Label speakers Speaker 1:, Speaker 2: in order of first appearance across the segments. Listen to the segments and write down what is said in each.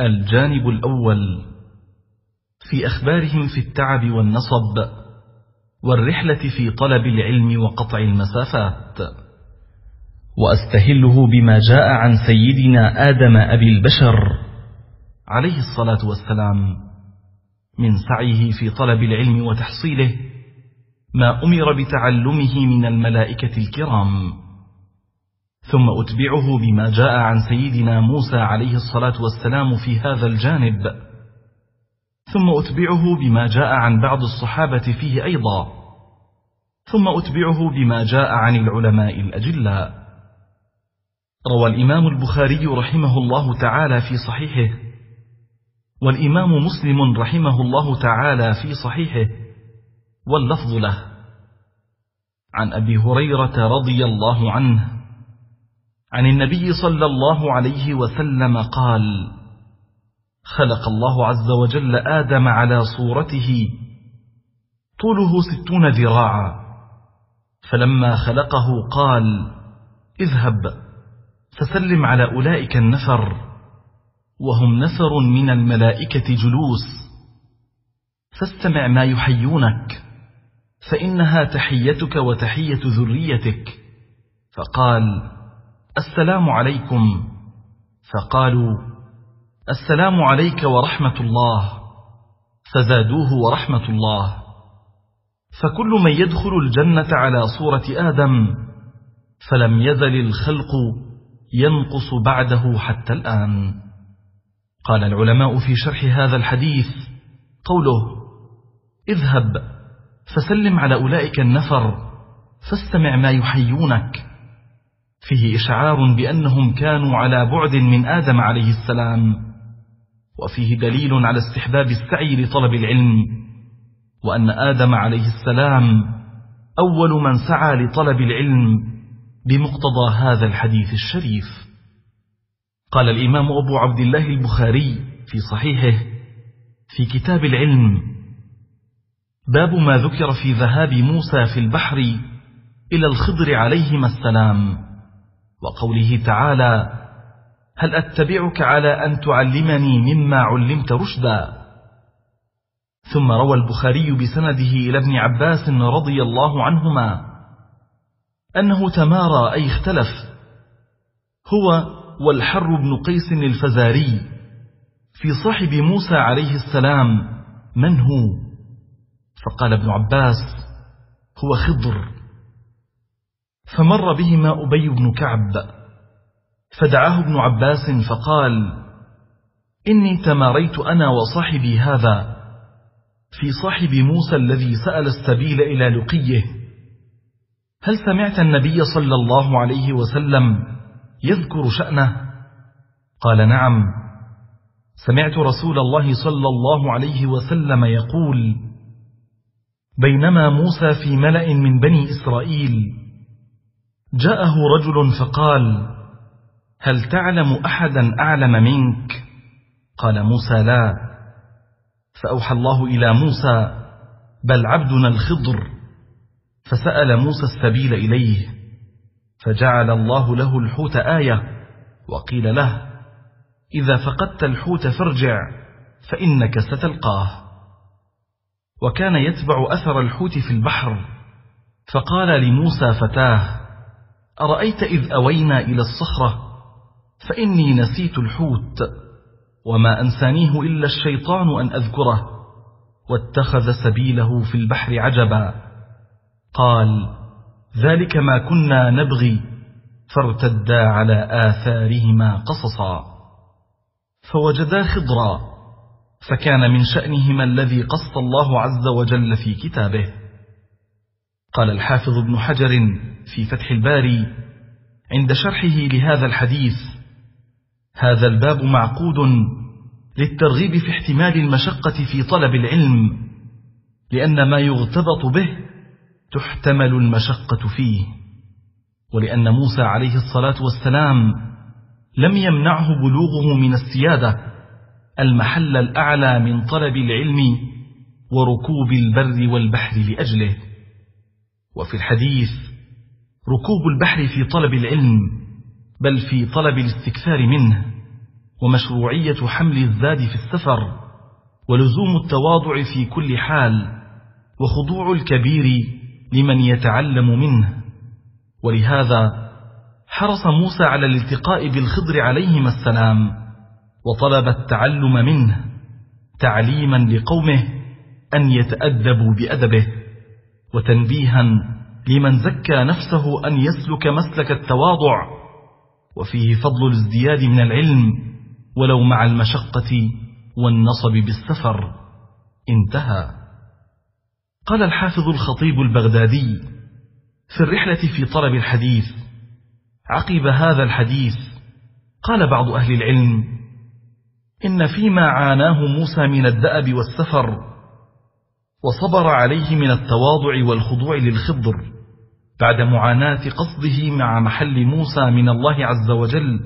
Speaker 1: الجانب الأول في أخبارهم في التعب والنصب والرحلة في طلب العلم وقطع المسافات. وأستهله بما جاء عن سيدنا آدم أبي البشر عليه الصلاة والسلام من سعيه في طلب العلم وتحصيله ما أمر بتعلمه من الملائكة الكرام. ثم أتبعه بما جاء عن سيدنا موسى عليه الصلاة والسلام في هذا الجانب. ثم أتبعه بما جاء عن بعض الصحابة فيه أيضا. ثم أتبعه بما جاء عن العلماء الأجلاء. روى الإمام البخاري رحمه الله تعالى في صحيحه. والإمام مسلم رحمه الله تعالى في صحيحه. واللفظ له. عن أبي هريرة رضي الله عنه. عن النبي صلى الله عليه وسلم قال خلق الله عز وجل آدم على صورته طوله ستون ذراعا فلما خلقه قال اذهب فسلم على أولئك النفر وهم نفر من الملائكة جلوس فاستمع ما يحيونك فإنها تحيتك وتحية ذريتك فقال السلام عليكم. فقالوا السلام عليك ورحمة الله. فزادوه ورحمة الله. فكل من يدخل الجنة على صورة آدم فلم يزل الخلق ينقص بعده حتى الآن. قال العلماء في شرح هذا الحديث قوله اذهب فسلم على أولئك النفر فاستمع ما يحيونك. فيه إشعار بأنهم كانوا على بعد من آدم عليه السلام وفيه دليل على استحباب السعي لطلب العلم وأن آدم عليه السلام أول من سعى لطلب العلم بمقتضى هذا الحديث الشريف. قال الإمام أبو عبد الله البخاري في صحيحه في كتاب العلم باب ما ذكر في ذهاب موسى في البحر إلى الخضر عليهما السلام. وقوله تعالى هل أتبعك على أن تعلمني مما علمت رشدا؟ ثم روى البخاري بسنده إلى ابن عباس رضي الله عنهما أنه تمارى أي اختلف هو والحر بن قيس الفزاري في صاحب موسى عليه السلام من هو؟ فقال ابن عباس هو خضر. فمر بهما أبي بن كعب فدعاه ابن عباس فقال إني تماريت أنا وصاحبي هذا في صاحب موسى الذي سأل السبيل إلى لقيه. هل سمعت النبي صلى الله عليه وسلم يذكر شأنه؟ قال نعم. سمعت رسول الله صلى الله عليه وسلم يقول بينما موسى في ملأ من بني إسرائيل جاءه رجل فقال هل تعلم أحدا أعلم منك؟ قال موسى لا. فأوحى الله إلى موسى بل عبدنا الخضر. فسأل موسى السبيل إليه فجعل الله له الحوت آية وقيل له إذا فقدت الحوت فارجع فإنك ستلقاه. وكان يتبع أثر الحوت في البحر فقال لموسى فتاه أرأيت إذ أوينا إلى الصخرة فإني نسيت الحوت وما أنسانيه إلا الشيطان أن أذكره واتخذ سبيله في البحر عجبا. قال ذلك ما كنا نبغي فارتدا على آثارهما قصصا. فوجدا خضرا فكان من شأنهما الذي قص الله عز وجل في كتابه. قال الحافظ ابن حجر في فتح الباري عند شرحه لهذا الحديث هذا الباب معقود للترغيب في احتمال المشقة في طلب العلم لأن ما يغتبط به تحتمل المشقة فيه ولأن موسى عليه الصلاة والسلام لم يمنعه بلوغه من السيادة المحل الأعلى من طلب العلم وركوب البر والبحر لأجله. وفي الحديث ركوب البحر في طلب العلم بل في طلب الاستكثار منه ومشروعية حمل الزاد في السفر ولزوم التواضع في كل حال وخضوع الكبير لمن يتعلم منه. ولهذا حرص موسى على الالتقاء بالخضر عليهما السلام وطلب التعلم منه تعليما لقومه أن يتأدبوا بأدبه. وتنبيها لمن زكى نفسه أن يسلك مسلك التواضع. وفيه فضل الازدياد من العلم ولو مع المشقة والنصب بالسفر. انتهى. قال الحافظ الخطيب البغدادي في الرحلة في طلب الحديث عقب هذا الحديث قال بعض أهل العلم إن فيما عاناه موسى من الدأب والسفر وصبر عليه من التواضع والخضوع للخضر بعد معاناة قصده مع محل موسى من الله عز وجل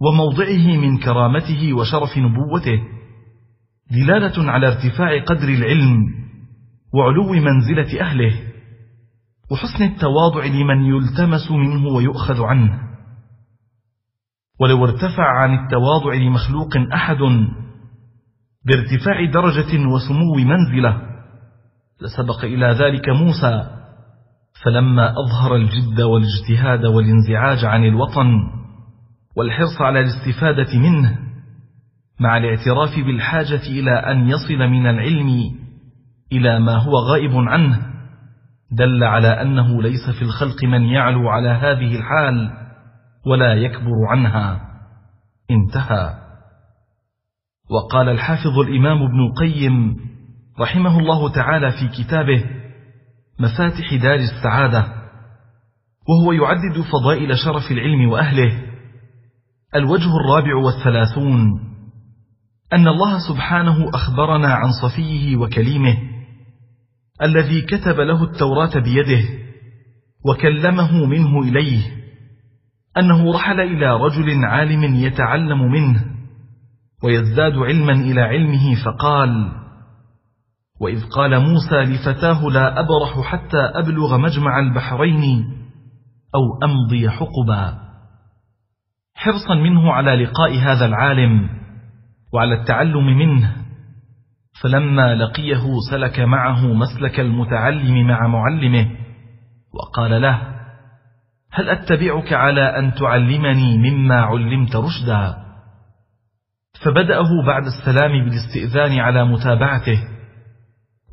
Speaker 1: وموضعه من كرامته وشرف نبوته دلالة على ارتفاع قدر العلم وعلو منزلة أهله وحسن التواضع لمن يلتمس منه ويؤخذ عنه. ولو ارتفع عن التواضع لمخلوق أحد بارتفاع درجة وسمو منزلة لسبق إلى ذلك موسى فلما أظهر الجد والاجتهاد والانزعاج عن الوطن والحرص على الاستفادة منه مع الاعتراف بالحاجة إلى أن يصل من العلم إلى ما هو غائب عنه دل على أنه ليس في الخلق من يعلو على هذه الحال ولا يكبر عنها. انتهى. وقال الحافظ الإمام ابن القيم رحمه الله تعالى في كتابه مفاتح دار السعادة وهو يعدد فضائل شرف العلم وأهله. الوجه الرابع والثلاثون أن الله سبحانه أخبرنا عن صفيه وكليمه الذي كتب له التوراة بيده وكلمه منه إليه أنه رحل إلى رجل عالم يتعلم منه ويزداد علما إلى علمه فقال وإذ قال موسى لفتاه لا أبرح حتى أبلغ مجمع البحرين أو أمضي حقبا. حرصا منه على لقاء هذا العالم وعلى التعلم منه. فلما لقيه سلك معه مسلك المتعلم مع معلمه وقال له هل أتبعك على أن تعلمني مما علمت رشدا؟ فبدأه بعد السلام بالاستئذان على متابعته.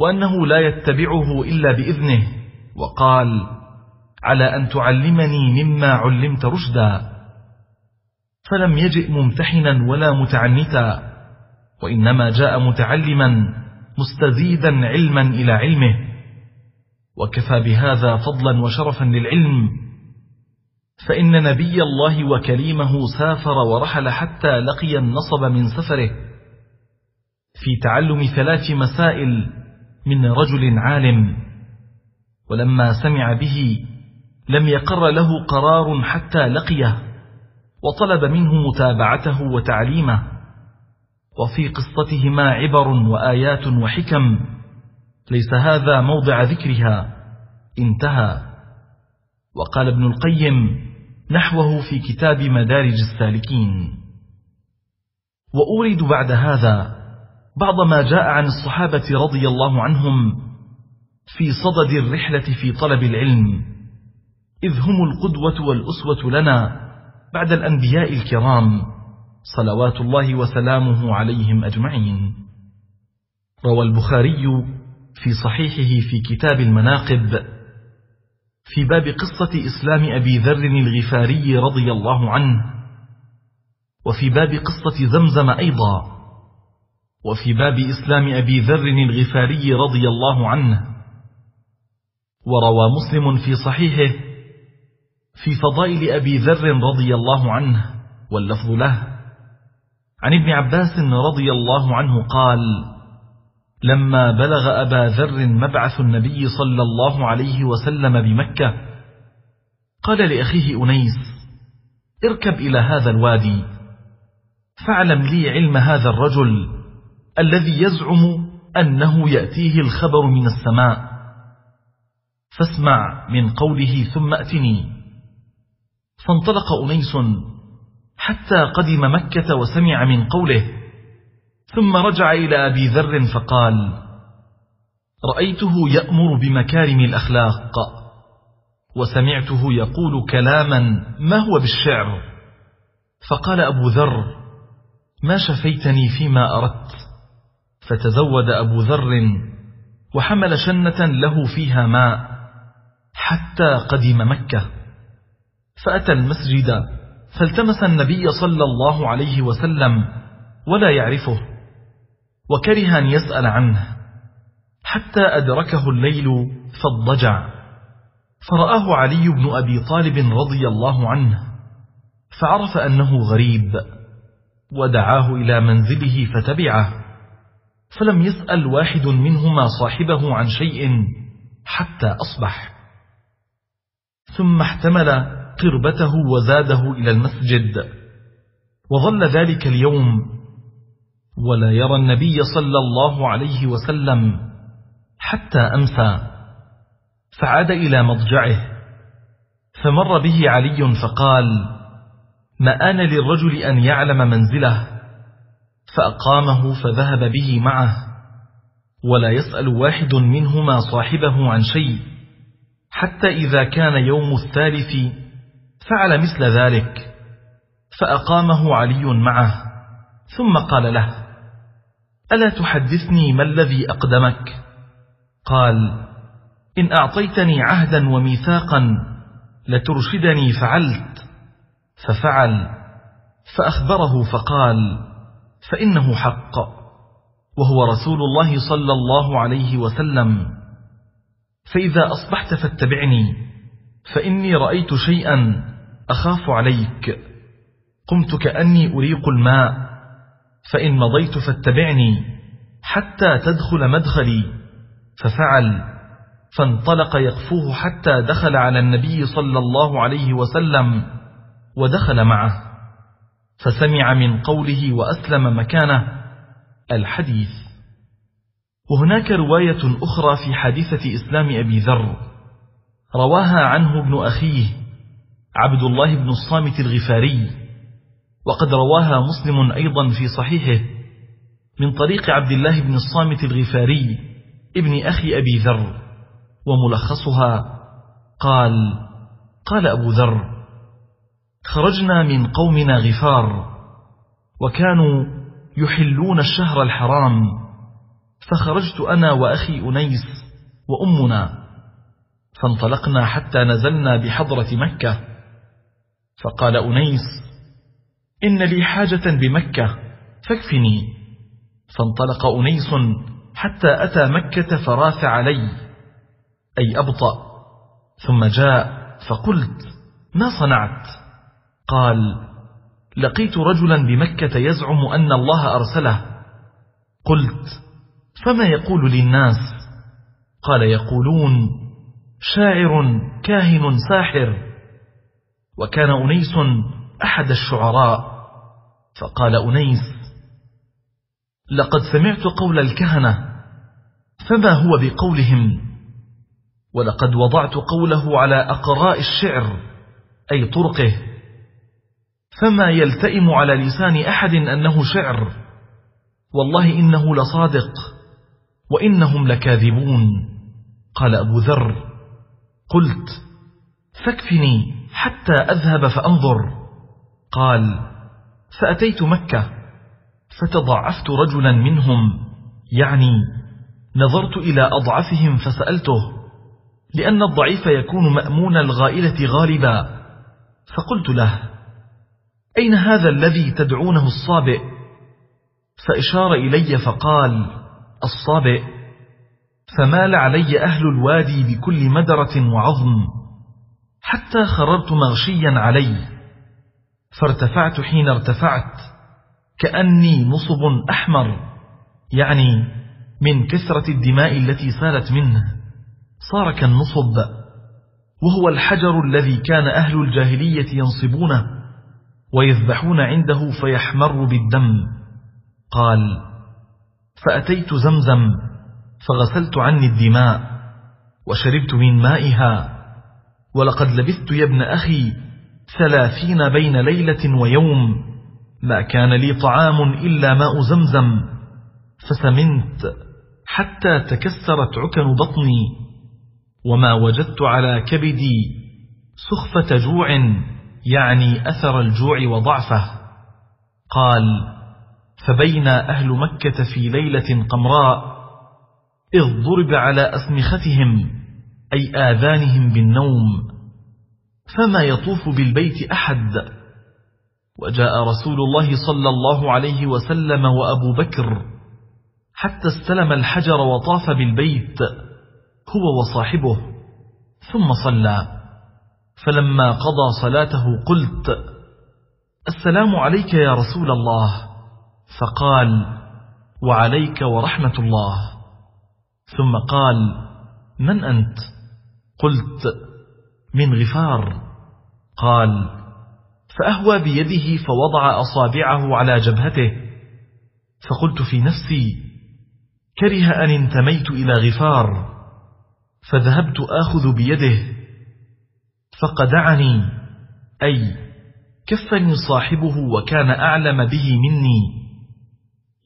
Speaker 1: وأنه لا يتبعه إلا بإذنه. وقال على أن تعلمني مما علمت رشدا. فلم يجئ ممتحنا ولا متعنتا وإنما جاء متعلما مستزيدا علما إلى علمه. وكفى بهذا فضلا وشرفا للعلم. فإن نبي الله وكليمه سافر ورحل حتى لقي النصب من سفره. في تعلم ثلاث مسائل من رجل عالم ولما سمع به لم يقر له قرار حتى لقيه وطلب منه متابعته وتعليمه وفي قصتهما عبر وآيات وحكم ليس هذا موضع ذكرها انتهى. وقال ابن القيم نحوه في كتاب مدارج السالكين. وأورد بعد هذا بعض ما جاء عن الصحابة رضي الله عنهم في صدد الرحلة في طلب العلم. إذ هم القدوة والأسوة لنا بعد الأنبياء الكرام صلوات الله وسلامه عليهم أجمعين. روى البخاري في صحيحه في كتاب المناقب في باب قصة إسلام أبي ذر الغفاري رضي الله عنه وفي باب قصة زمزم أيضا وفي باب إسلام أبي ذر الغفاري رضي الله عنه. وروى مسلم في صحيحه في فضائل أبي ذر رضي الله عنه واللفظ له. عن ابن عباس رضي الله عنه قال لما بلغ أبا ذر مبعث النبي صلى الله عليه وسلم بمكة قال لأخيه أنيس اركب إلى هذا الوادي فاعلم لي علم هذا الرجل الذي يزعم أنه يأتيه الخبر من السماء. فاسمع من قوله ثم أتني. فانطلق أنيس حتى قدم مكة وسمع من قوله ثم رجع إلى أبي ذر فقال رأيته يأمر بمكارم الأخلاق وسمعته يقول كلاما ما هو بالشعر؟ فقال أبو ذر ما شفيتني فيما أردت. فتزود أبو ذر وحمل شنة له فيها ماء حتى قدم مكة. فأتى المسجد فالتمس النبي صلى الله عليه وسلم ولا يعرفه وكره أن يسأل عنه حتى أدركه الليل فاضجع فرآه علي بن أبي طالب رضي الله عنه فعرف أنه غريب ودعاه إلى منزله فتبعه. فلم يسأل واحد منهما صاحبه عن شيء حتى أصبح. ثم احتمل قربته وزاده إلى المسجد. وظل ذلك اليوم ولا يرى النبي صلى الله عليه وسلم حتى أمسى. فعاد إلى مضجعه. فمر به علي فقال ما آن للرجل أن يعلم منزله؟ فأقامه فذهب به معه ولا يسأل واحد منهما صاحبه عن شيء حتى إذا كان يوم الثالث فعل مثل ذلك فأقامه علي معه ثم قال له ألا تحدثني ما الذي أقدمك؟ قال إن أعطيتني عهدا وميثاقا لترشدني فعلت ففعل فأخبره فقال فإنه حق وهو رسول الله صلى الله عليه وسلم. فإذا أصبحت فاتبعني فإني رأيت شيئا أخاف عليك. قمت كأني أريق الماء فإن مضيت فاتبعني حتى تدخل مدخلي. ففعل فانطلق يقفوه حتى دخل على النبي صلى الله عليه وسلم ودخل معه. فسمع من قوله وأسلم مكانه الحديث. وهناك رواية أخرى في حادثة إسلام أبي ذر رواها عنه ابن أخيه عبد الله بن الصامت الغفاري وقد رواها مسلم أيضا في صحيحه من طريق عبد الله بن الصامت الغفاري ابن أخي أبي ذر وملخصها قال قال أبو ذر خرجنا من قومنا غفار وكانوا يحلون الشهر الحرام فخرجت أنا وأخي أنيس وأمنا فانطلقنا حتى نزلنا بحضرة مكة فقال أنيس إن لي حاجة بمكة فاكفني فانطلق أنيس حتى أتى مكة فراث علي أي أبطأ ثم جاء فقلت ما صنعت؟ قال لقيت رجلا بمكة يزعم أن الله أرسله. قلت فما يقول للناس؟ قال يقولون شاعر كاهن ساحر. وكان أنيس أحد الشعراء. فقال أنيس لقد سمعت قول الكهنة فما هو بقولهم؟ ولقد وضعت قوله على أقراء الشعر أي طرقه. فما يلتئم على لسان أحد أنه شعر. والله إنه لصادق وإنهم لكاذبون. قال أبو ذر قلت فاكفني حتى أذهب فأنظر. قال فأتيت مكة فتضعفت رجلا منهم. يعني نظرت إلى أضعفهم فسألته لأن الضعيف يكون مأمون الغائلة غالبا. فقلت له أين هذا الذي تدعونه الصابئ؟ فإشار إلي فقال الصابئ فمال علي أهل الوادي بكل مدرة وعظم حتى خررت مغشيا علي فارتفعت حين ارتفعت كأني نصب أحمر يعني من كثرة الدماء التي سالت منه صار كالنصب وهو الحجر الذي كان أهل الجاهلية ينصبونه. ويذبحون عنده فيحمر بالدم. قال فأتيت زمزم فغسلت عني الدماء وشربت من مائها ولقد لبثت يا ابن أخي ثلاثين بين ليلة ويوم ما كان لي طعام إلا ماء زمزم فسمنت حتى تكسرت عكن بطني وما وجدت على كبدي سخفة جوع يعني أثر الجوع وضعفه. قال فبين أهل مكة في ليلة قمراء إذ ضرب على أسمختهم أي آذانهم بالنوم فما يطوف بالبيت أحد. وجاء رسول الله صلى الله عليه وسلم وأبو بكر حتى استلم الحجر وطاف بالبيت هو وصاحبه ثم صلى. فلما قضى صلاته قلت السلام عليك يا رسول الله. فقال وعليك ورحمة الله. ثم قال من أنت؟ قلت من غفار. قال فأهوى بيده فوضع أصابعه على جبهته. فقلت في نفسي كره أن انتميت إلى غفار. فذهبت آخذ بيده. فقدعني. أي كفني صاحبه وكان أعلم به مني.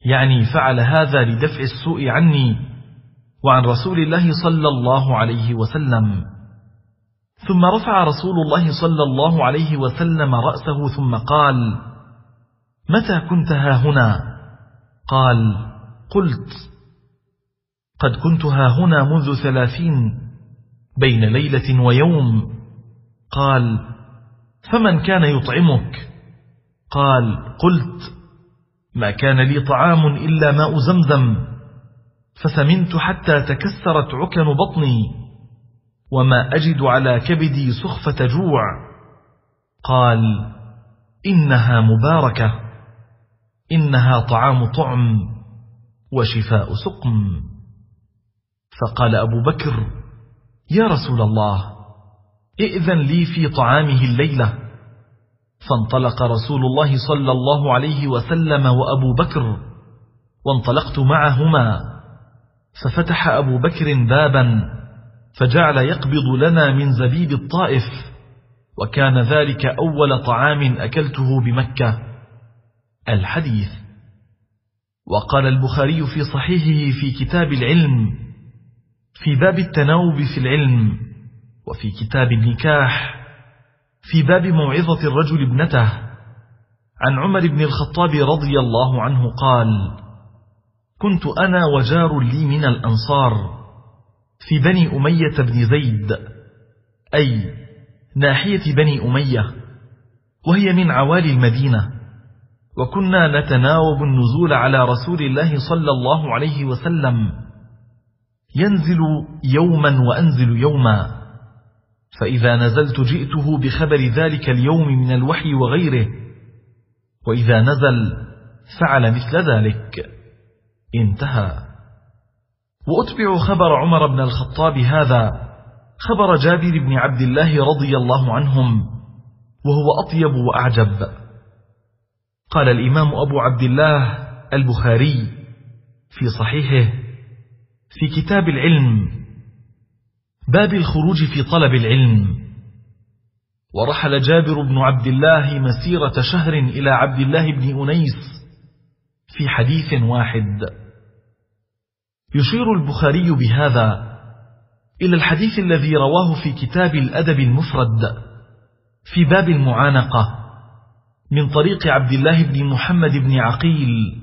Speaker 1: يعني فعل هذا لدفع السوء عني وعن رسول الله صلى الله عليه وسلم. ثم رفع رسول الله صلى الله عليه وسلم رأسه ثم قال متى كنت ها هنا؟ قال قلت قد كنت ها هنا منذ ثلاثين بين ليلة ويوم. قال فمن كان يطعمك؟ قال قلت ما كان لي طعام إلا ماء زمزم فسمنت حتى تكسرت عكن بطني وما أجد على كبدي سخفة جوع. قال إنها مباركة إنها طعام طعم وشفاء سقم. فقال أبو بكر يا رسول الله ائذن لي في طعامه الليلة. فانطلق رسول الله صلى الله عليه وسلم وأبو بكر وانطلقت معهما. ففتح أبو بكر بابا فجعل يقبض لنا من زبيب الطائف وكان ذلك أول طعام أكلته بمكة. الحديث. وقال البخاري في صحيحه في كتاب العلم في باب التناوب في العلم. وفي كتاب النكاح في باب موعظة الرجل ابنته عن عمر بن الخطاب رضي الله عنه قال كنت أنا وجار لي من الأنصار في بني أمية بن زيد أي ناحية بني أمية وهي من عوالي المدينة وكنا نتناوب النزول على رسول الله صلى الله عليه وسلم ينزل يوما وأنزل يوما. فإذا نزلت جئته بخبر ذلك اليوم من الوحي وغيره وإذا نزل فعل مثل ذلك. انتهى. وأتبع خبر عمر بن الخطاب هذا خبر جابر بن عبد الله رضي الله عنهم وهو أطيب وأعجب. قال الإمام أبو عبد الله البخاري في صحيحه في كتاب العلم باب الخروج في طلب العلم. ورحل جابر بن عبد الله مسيرة شهر إلى عبد الله بن أنيس في حديث واحد. يشير البخاري بهذا إلى الحديث الذي رواه في كتاب الأدب المفرد في باب المعانقة من طريق عبد الله بن محمد بن عقيل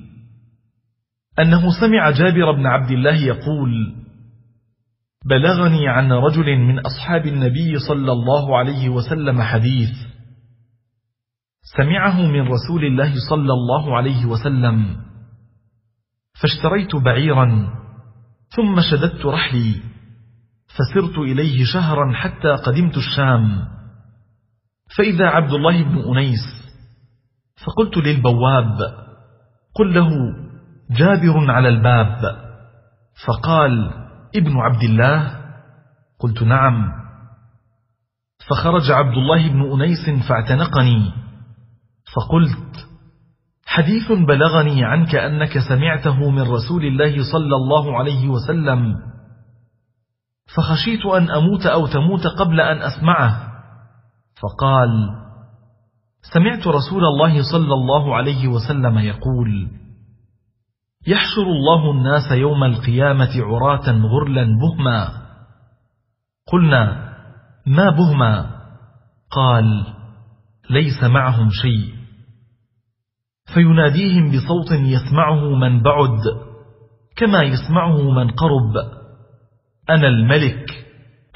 Speaker 1: أنه سمع جابر بن عبد الله يقول بلغني عن رجل من أصحاب النبي صلى الله عليه وسلم حديث سمعه من رسول الله صلى الله عليه وسلم فاشتريت بعيرا ثم شددت رحلي فسرت إليه شهرا حتى قدمت الشام. فإذا عبد الله بن أنيس فقلت للبواب قل له جابر على الباب فقال ابن عبد الله قلت نعم. فخرج عبد الله بن أنيس فاعتنقني. فقلت حديث بلغني عنك أنك سمعته من رسول الله صلى الله عليه وسلم. فخشيت أن أموت أو تموت قبل أن أسمعه. فقال سمعت رسول الله صلى الله عليه وسلم يقول يحشر الله الناس يوم القيامة عراة غرلا بهما. قلنا ما بهما؟ قال ليس معهم شيء. فيناديهم بصوت يسمعه من بعد كما يسمعه من قرب. أنا الملك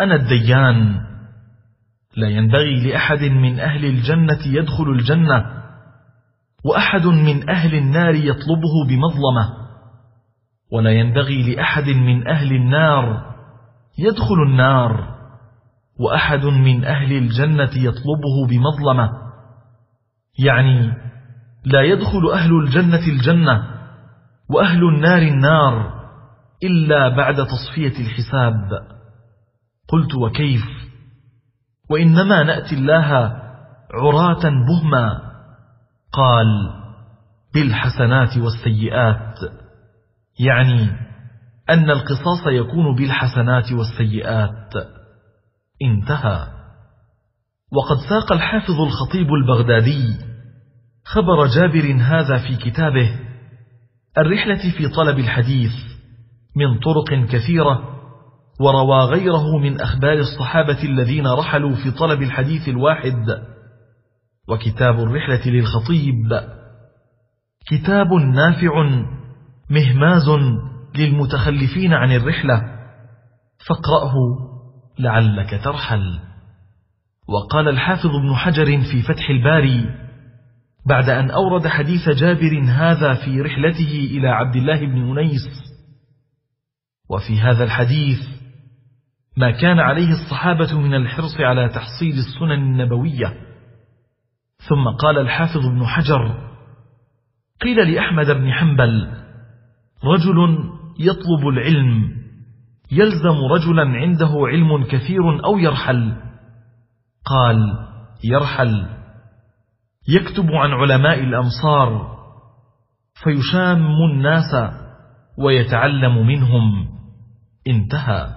Speaker 1: أنا الديان. لا ينبغي لأحد من أهل الجنة يدخل الجنة. وأحد من أهل النار يطلبه بمظلمة. ولا ينبغي لأحد من أهل النار يدخل النار. وأحد من أهل الجنة يطلبه بمظلمة. يعني لا يدخل أهل الجنة الجنة وأهل النار النار إلا بعد تصفية الحساب. قلت وكيف؟ وإنما نأتي الله عراة بهما. قال بالحسنات والسيئات. يعني أن القصاص يكون بالحسنات والسيئات. انتهى. وقد ساق الحافظ الخطيب البغدادي خبر جابر هذا في كتابه الرحلة في طلب الحديث من طرق كثيرة وروى غيره من أخبار الصحابة الذين رحلوا في طلب الحديث الواحد. وكتاب الرحلة للخطيب. كتاب نافع مهماز للمتخلفين عن الرحلة. فاقرأه لعلك ترحل. وقال الحافظ ابن حجر في فتح الباري بعد أن أورد حديث جابر هذا في رحلته إلى عبد الله بن أنيس. وفي هذا الحديث ما كان عليه الصحابة من الحرص على تحصيل السنن النبوية. ثم قال الحافظ ابن حجر قيل لأحمد بن حنبل رجل يطلب العلم يلزم رجلا عنده علم كثير أو يرحل. قال يرحل. يكتب عن علماء الأمصار فيشام الناس ويتعلم منهم. انتهى.